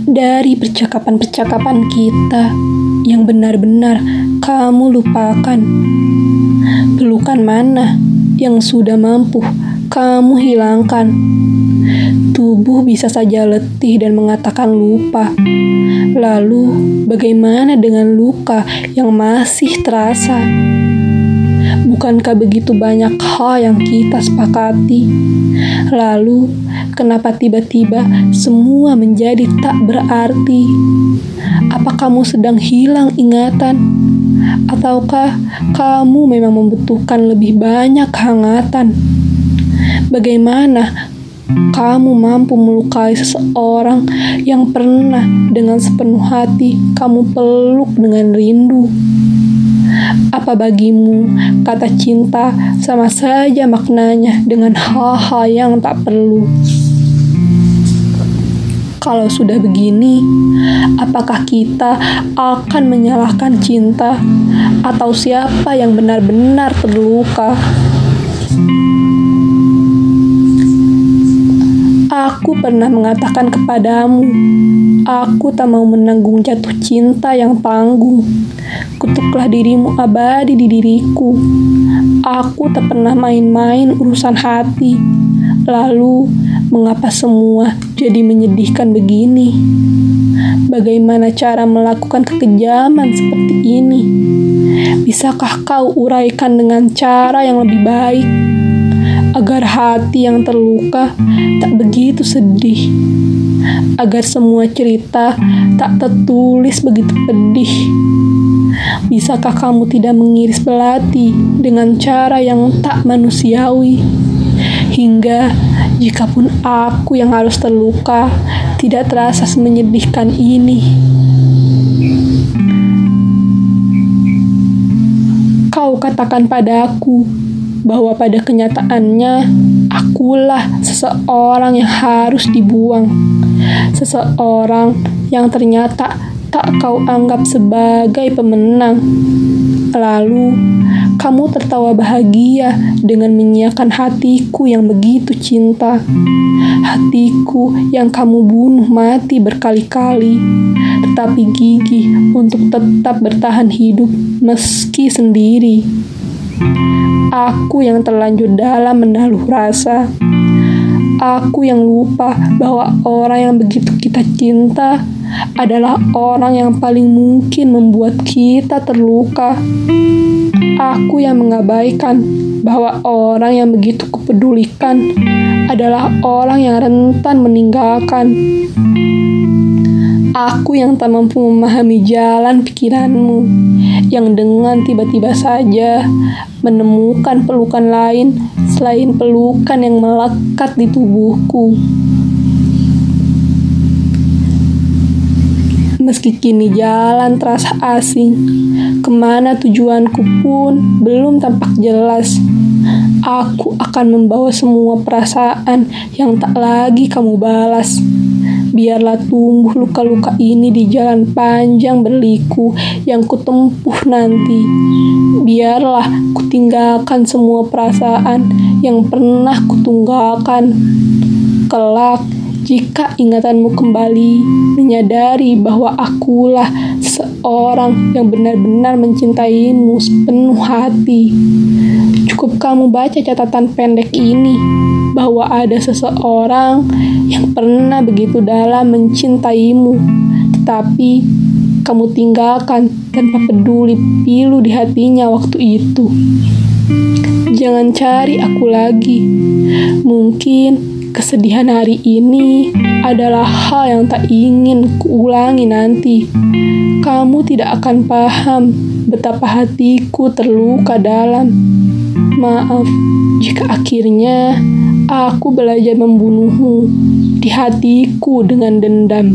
Dari percakapan-percakapan kita yang benar-benar kamu lupakan? Pelukan mana yang sudah mampu kamu hilangkan? Tubuh bisa saja letih dan mengatakan lupa. Lalu, bagaimana dengan luka yang masih terasa? Bukankah begitu banyak hal yang kita sepakati? Lalu, kenapa tiba-tiba semua menjadi tak berarti? Apa kamu sedang hilang ingatan? Ataukah kamu memang membutuhkan lebih banyak hangatan? Bagaimana kamu mampu melukai seseorang yang pernah dengan sepenuh hati kamu peluk dengan rindu? Apa bagimu kata cinta sama saja maknanya dengan hal-hal yang tak perlu? Kalau sudah begini, apakah kita akan menyalahkan cinta atau siapa yang benar-benar terluka? Aku pernah mengatakan kepadamu, aku tak mau menanggung jatuh cinta yang tanggung. Kutuklah dirimu abadi di diriku. Aku tak pernah main-main urusan hati. Lalu, mengapa semua jadi menyedihkan begini? Bagaimana cara melakukan kekejaman seperti ini? Bisakah kau uraikan dengan cara yang lebih baik? Agar hati yang terluka tak begitu sedih, agar semua cerita tak tertulis begitu pedih. Bisakah kamu tidak mengiris belati dengan cara yang tak manusiawi? Hingga jikapun aku yang harus terluka, tidak terasa semenyedihkan ini. Kau katakan padaku, bahwa pada kenyataannya akulah seseorang yang harus dibuang, seseorang yang ternyata tak kau anggap sebagai pemenang. Lalu kamu tertawa bahagia dengan menyiapkan hatiku yang begitu cinta, hatiku yang kamu bunuh mati berkali-kali, tetapi gigih untuk tetap bertahan hidup meski sendiri. Aku yang terlanjur dalam menaruh rasa. Aku yang lupa bahwa orang yang begitu kita cinta adalah orang yang paling mungkin membuat kita terluka. Aku yang mengabaikan bahwa orang yang begitu kupedulikan adalah orang yang rentan meninggalkan. Aku yang tak mampu memahami jalan pikiranmu, yang dengan tiba-tiba saja menemukan pelukan lain selain pelukan yang melekat di tubuhku. Meski kini jalan terasa asing, ke mana tujuanku pun belum tampak jelas. Aku akan membawa semua perasaan yang tak lagi kamu balas. Biarlah tumbuh luka-luka ini di jalan panjang berliku yang kutempuh nanti. Biarlah kutinggalkan semua perasaan yang pernah kutunggalkan. Kelak, jika ingatanmu kembali, menyadari bahwa akulah seorang yang benar-benar mencintaimu sepenuh hati. Cukup kamu baca catatan pendek ini bahwa ada seseorang yang pernah begitu dalam mencintaimu, tetapi kamu tinggalkan tanpa peduli pilu di hatinya waktu itu. Jangan cari aku lagi. Mungkin kesedihan hari ini adalah hal yang tak ingin kuulangi nanti. Kamu tidak akan paham betapa hatiku terluka dalam. Maaf jika akhirnya aku belajar membunuhmu di hatiku dengan dendam.